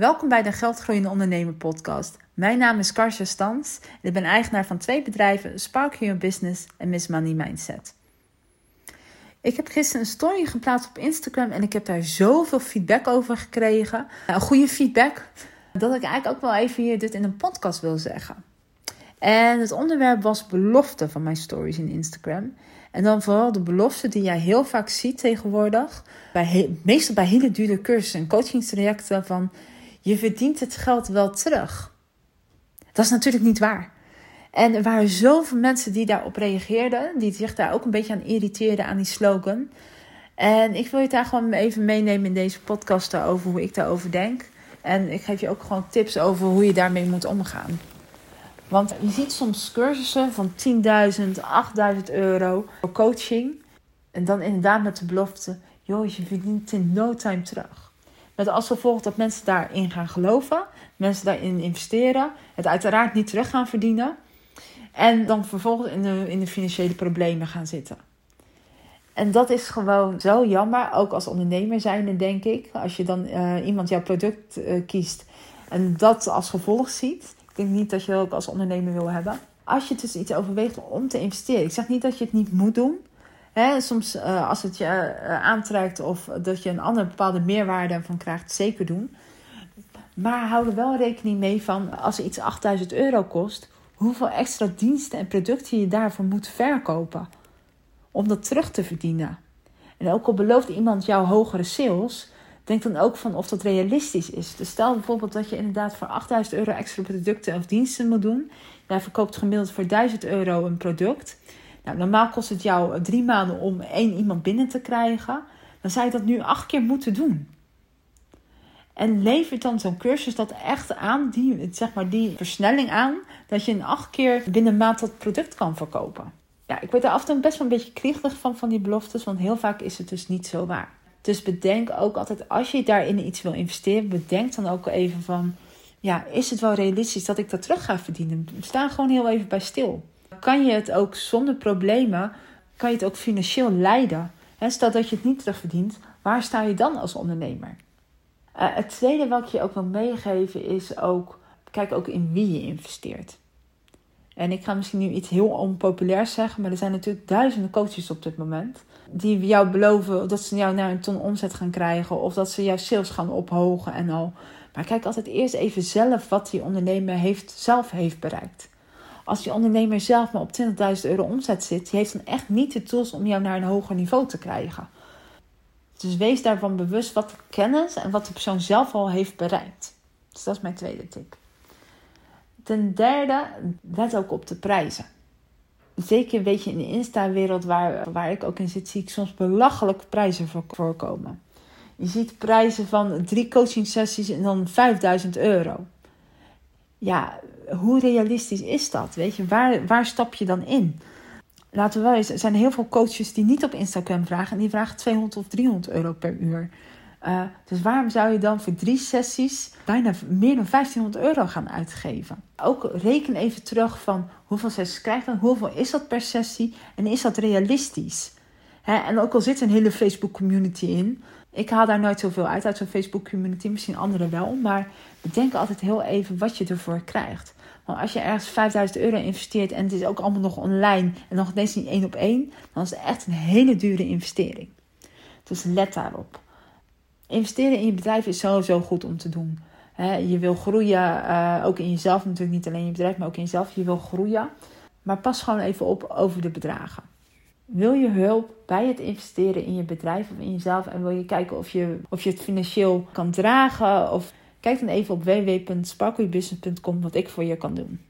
Welkom bij de Geldgroeiende Ondernemer podcast. Mijn naam is Karsja Stans en ik ben eigenaar van twee bedrijven Spark Your Business en Miss Money Mindset. Ik heb gisteren een story geplaatst op Instagram en ik heb daar zoveel feedback over gekregen. Een goede feedback, dat ik eigenlijk ook wel even hier dit in een podcast wil zeggen. En het onderwerp was belofte van mijn stories in Instagram. En dan vooral de belofte die jij heel vaak ziet tegenwoordig. Bij meestal bij hele dure cursussen en coachingstrajecten van je verdient het geld wel terug. Dat is natuurlijk niet waar. En er waren zoveel mensen die daarop reageerden, die zich daar ook een beetje aan irriteerden aan die slogan. En ik wil je daar gewoon even meenemen in deze podcast over hoe ik daarover denk. En ik geef je ook gewoon tips over hoe je daarmee moet omgaan. Want je ziet soms cursussen van 10.000, 8.000 euro voor coaching. En dan inderdaad met de belofte, joh, je verdient in no time terug. Met als gevolg dat mensen daarin gaan geloven, mensen daarin investeren, het uiteraard niet terug gaan verdienen. En dan vervolgens in de, in de financiële problemen gaan zitten. En dat is gewoon zo jammer, ook als ondernemer zijnde denk ik. Als je dan uh, iemand jouw product uh, kiest en dat als gevolg ziet. Ik denk niet dat je dat ook als ondernemer wil hebben. Als je dus iets overweegt om te investeren. Ik zeg niet dat je het niet moet doen. Soms uh, als het je uh, aantrekt of dat je een andere bepaalde meerwaarde van krijgt, zeker doen. Maar hou er wel rekening mee van als iets 8000 euro kost, hoeveel extra diensten en producten je daarvoor moet verkopen om dat terug te verdienen. En ook al belooft iemand jou hogere sales, denk dan ook van of dat realistisch is. Dus stel bijvoorbeeld dat je inderdaad voor 8000 euro extra producten of diensten moet doen. Jij verkoopt gemiddeld voor 1000 euro een product. Nou, normaal kost het jou drie maanden om één iemand binnen te krijgen. Dan zou je dat nu acht keer moeten doen. En levert dan zo'n cursus dat echt aan, die, zeg maar, die versnelling aan, dat je in acht keer binnen een maand dat product kan verkopen. Ja, ik word er af en toe best wel een beetje kriegelig van, van die beloftes, want heel vaak is het dus niet zo waar. Dus bedenk ook altijd, als je daarin iets wil investeren, bedenk dan ook even van, ja, is het wel realistisch dat ik dat terug ga verdienen? Sta gewoon heel even bij stil kan je het ook zonder problemen, kan je het ook financieel leiden. He, stel dat je het niet terugverdient, waar sta je dan als ondernemer? Uh, het tweede wat ik je ook wil meegeven is ook, kijk ook in wie je investeert. En ik ga misschien nu iets heel onpopulairs zeggen, maar er zijn natuurlijk duizenden coaches op dit moment. Die jou beloven dat ze jou naar een ton omzet gaan krijgen. Of dat ze jouw sales gaan ophogen en al. Maar kijk altijd eerst even zelf wat die ondernemer heeft, zelf heeft bereikt. Als die ondernemer zelf maar op 20.000 euro omzet zit, die heeft dan echt niet de tools om jou naar een hoger niveau te krijgen. Dus wees daarvan bewust wat de kennis en wat de persoon zelf al heeft bereikt. Dus dat is mijn tweede tip. Ten derde, let ook op de prijzen. Zeker weet je in de Insta-wereld waar, waar ik ook in zit, zie ik soms belachelijke prijzen voorkomen. Je ziet prijzen van drie coaching sessies en dan 5000 euro. Ja, hoe realistisch is dat? Weet je, waar, waar stap je dan in? Laten we wel eens, er zijn heel veel coaches die niet op Instagram vragen en die vragen 200 of 300 euro per uur. Uh, dus waarom zou je dan voor drie sessies bijna meer dan 1500 euro gaan uitgeven? Ook reken even terug van hoeveel sessies krijg je dan, hoeveel is dat per sessie en is dat realistisch? En ook al zit een hele Facebook community in, ik haal daar nooit zoveel uit uit zo'n Facebook community, misschien anderen wel, maar bedenk altijd heel even wat je ervoor krijgt. Want als je ergens 5000 euro investeert en het is ook allemaal nog online en nog steeds niet één op één, dan is het echt een hele dure investering. Dus let daarop. Investeren in je bedrijf is sowieso goed om te doen. je wil groeien, uh, ook in jezelf natuurlijk, niet alleen in je bedrijf, maar ook in jezelf. Je wil groeien. Maar pas gewoon even op over de bedragen. Wil je hulp bij het investeren in je bedrijf of in jezelf en wil je kijken of je, of je het financieel kan dragen? Of kijk dan even op www.sparklebusiness.com wat ik voor je kan doen.